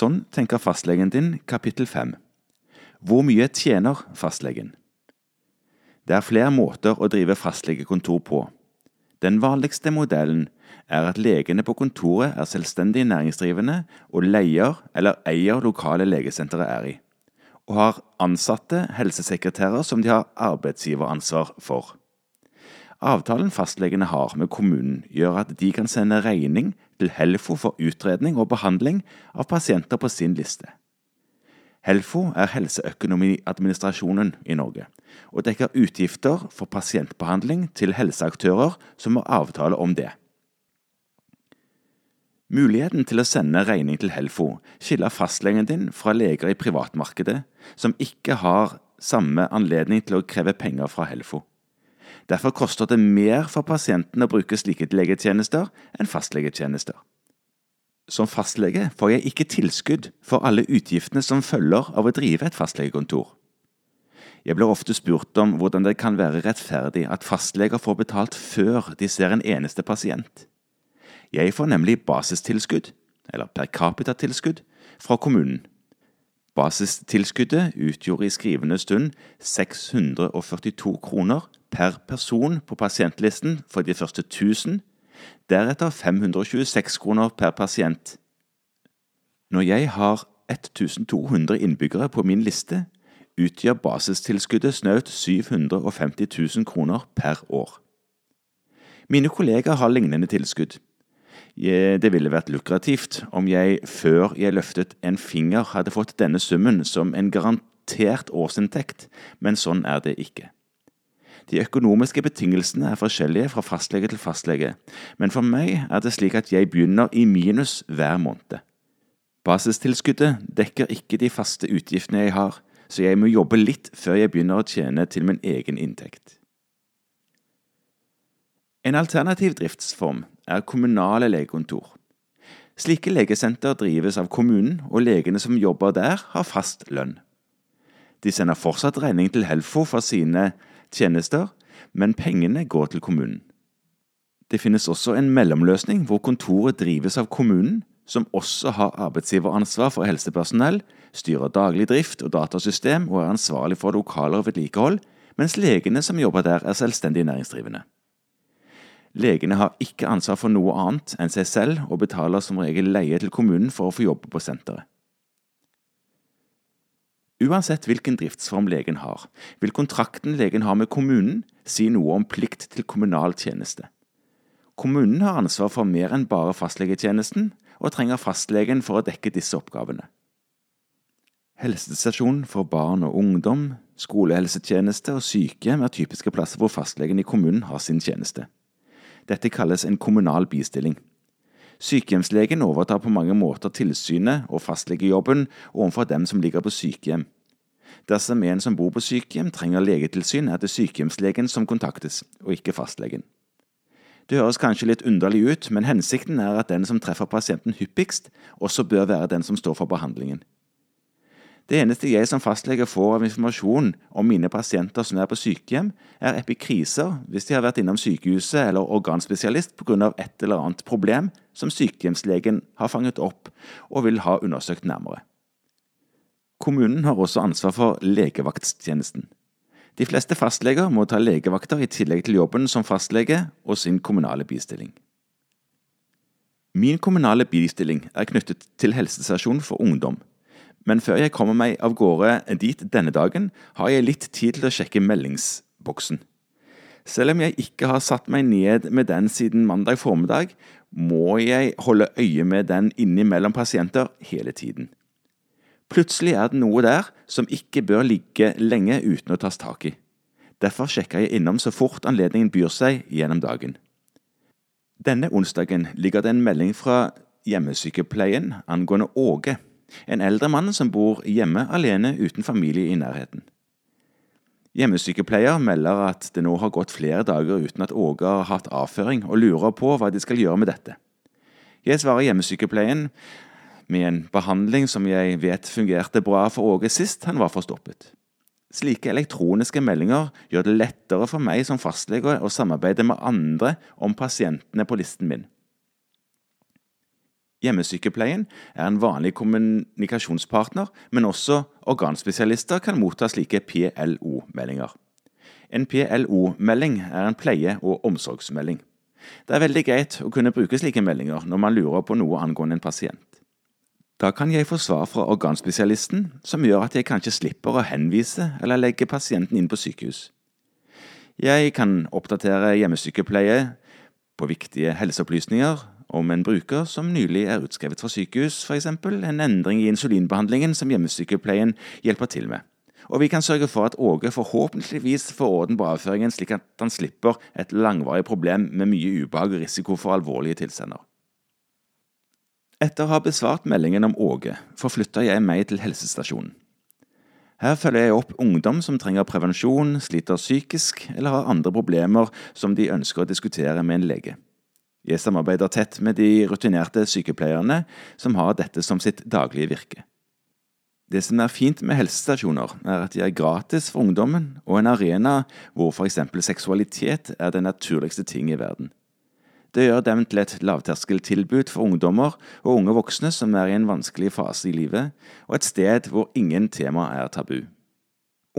Sånn tenker fastlegen din, kapittel 5. Hvor mye tjener fastlegen? Det er flere måter å drive fastlegekontor på. Den vanligste modellen er at legene på kontoret er selvstendig næringsdrivende og leier eller eier lokale legesenteret er i, og har ansatte helsesekretærer som de har arbeidsgiveransvar for. Avtalen fastlegene har med kommunen, gjør at de kan sende regning til Helfo for utredning og behandling av pasienter på sin liste. Helfo er helseøkonomiadministrasjonen i Norge, og dekker utgifter for pasientbehandling til helseaktører som har avtale om det. Muligheten til å sende regning til Helfo skiller fastlegen din fra leger i privatmarkedet som ikke har samme anledning til å kreve penger fra Helfo. Derfor koster det mer for pasienten å bruke slike legetjenester enn fastlegetjenester. Som fastlege får jeg ikke tilskudd for alle utgiftene som følger av å drive et fastlegekontor. Jeg blir ofte spurt om hvordan det kan være rettferdig at fastleger får betalt før de ser en eneste pasient. Jeg får nemlig basistilskudd, eller per capita-tilskudd, fra kommunen. Basistilskuddet utgjorde i skrivende stund 642 kroner per person på pasientlisten for de første 1000, deretter 526 kroner per pasient. Når jeg har 1200 innbyggere på min liste, utgjør basistilskuddet snaut 750 000 kroner per år. Mine kollegaer har lignende tilskudd. Det ville vært lukrativt om jeg før jeg løftet en finger hadde fått denne summen som en garantert årsinntekt, men sånn er det ikke. De økonomiske betingelsene er forskjellige fra fastlege til fastlege, men for meg er det slik at jeg begynner i minus hver måned. Basistilskuddet dekker ikke de faste utgiftene jeg har, så jeg må jobbe litt før jeg begynner å tjene til min egen inntekt. En alternativ driftsform er kommunale legekontor. Slike legesenter drives av kommunen, og legene som jobber der, har fast lønn. De sender fortsatt regning til Helfo for sine tjenester, men pengene går til kommunen. Det finnes også en mellomløsning hvor kontoret drives av kommunen, som også har arbeidsgiveransvar for helsepersonell, styrer daglig drift og datasystem og er ansvarlig for lokaler og vedlikehold, mens legene som jobber der, er selvstendig næringsdrivende. Legene har ikke ansvar for noe annet enn seg selv og betaler som regel leie til kommunen for å få jobbe på senteret. Uansett hvilken driftsform legen har, vil kontrakten legen har med kommunen si noe om plikt til kommunal tjeneste. Kommunen har ansvar for mer enn bare fastlegetjenesten, og trenger fastlegen for å dekke disse oppgavene. Helsestasjon for barn og ungdom, skolehelsetjeneste og sykehjem er typiske plasser hvor fastlegen i kommunen har sin tjeneste. Dette kalles en kommunal bistilling. Sykehjemslegen overtar på mange måter tilsynet og fastlegejobben overfor dem som ligger på sykehjem. Dersom en som bor på sykehjem trenger legetilsyn, er det sykehjemslegen som kontaktes, og ikke fastlegen. Det høres kanskje litt underlig ut, men hensikten er at den som treffer pasienten hyppigst, også bør være den som står for behandlingen. Det eneste jeg som fastlege får av informasjon om mine pasienter som er på sykehjem, er epikriser hvis de har vært innom sykehuset eller organspesialist pga. et eller annet problem som sykehjemslegen har fanget opp og vil ha undersøkt nærmere. Kommunen har også ansvar for legevakttjenesten. De fleste fastleger må ta legevakter i tillegg til jobben som fastlege og sin kommunale bistilling. Min kommunale bistilling er knyttet til helsestasjon for ungdom men før jeg kommer meg av gårde dit denne dagen, har jeg litt tid til å sjekke meldingsboksen. Selv om jeg ikke har satt meg ned med den siden mandag formiddag, må jeg holde øye med den innimellom pasienter hele tiden. Plutselig er det noe der som ikke bør ligge lenge uten å tas tak i. Derfor sjekker jeg innom så fort anledningen byr seg gjennom dagen. Denne onsdagen ligger det en melding fra hjemmesykepleien angående Åge. En eldre mann som bor hjemme alene uten familie i nærheten. Hjemmesykepleier melder at det nå har gått flere dager uten at Åge har hatt avføring, og lurer på hva de skal gjøre med dette. Jeg svarer hjemmesykepleien med en behandling som jeg vet fungerte bra for Åge sist han var forstoppet. Slike elektroniske meldinger gjør det lettere for meg som fastlege å samarbeide med andre om pasientene på listen min. Hjemmesykepleien er en vanlig kommunikasjonspartner, men også organspesialister kan motta slike PLO-meldinger. En PLO-melding er en pleie- og omsorgsmelding. Det er veldig greit å kunne bruke slike meldinger når man lurer på noe angående en pasient. Da kan jeg få svar fra organspesialisten, som gjør at jeg kanskje slipper å henvise eller legge pasienten inn på sykehus. Jeg kan oppdatere hjemmesykepleie på viktige helseopplysninger om en bruker som nylig er utskrevet fra sykehus, f.eks. en endring i insulinbehandlingen som hjemmesykepleien hjelper til med. Og vi kan sørge for at Åge forhåpentligvis får orden på avføringen, slik at han slipper et langvarig problem med mye ubehag og risiko for alvorlige tilstander. Etter å ha besvart meldingen om Åge, forflytter jeg meg til helsestasjonen. Her følger jeg opp ungdom som trenger prevensjon, sliter psykisk eller har andre problemer som de ønsker å diskutere med en lege. Jeg samarbeider tett med de rutinerte sykepleierne som har dette som sitt daglige virke. Det som er fint med helsestasjoner, er at de er gratis for ungdommen, og en arena hvor for eksempel seksualitet er det naturligste ting i verden. Det gjør dem til et lavterskeltilbud for ungdommer og unge voksne som er i en vanskelig fase i livet, og et sted hvor ingen tema er tabu.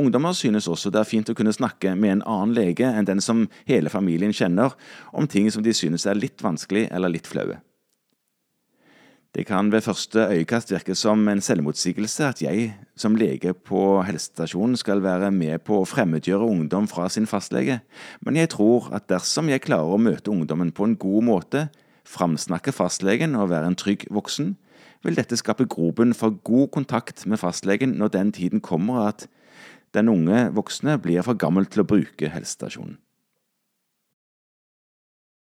Ungdommer synes også det er fint å kunne snakke med en annen lege enn den som hele familien kjenner, om ting som de synes er litt vanskelig eller litt flaue. Det kan ved første øyekast virke som en selvmotsigelse at jeg som lege på helsestasjonen skal være med på å fremmedgjøre ungdom fra sin fastlege, men jeg tror at dersom jeg klarer å møte ungdommen på en god måte, framsnakke fastlegen og være en trygg voksen, vil dette skape grobunn for god kontakt med fastlegen når den tiden kommer at den unge voksne blir for gammel til å bruke helsestasjonen.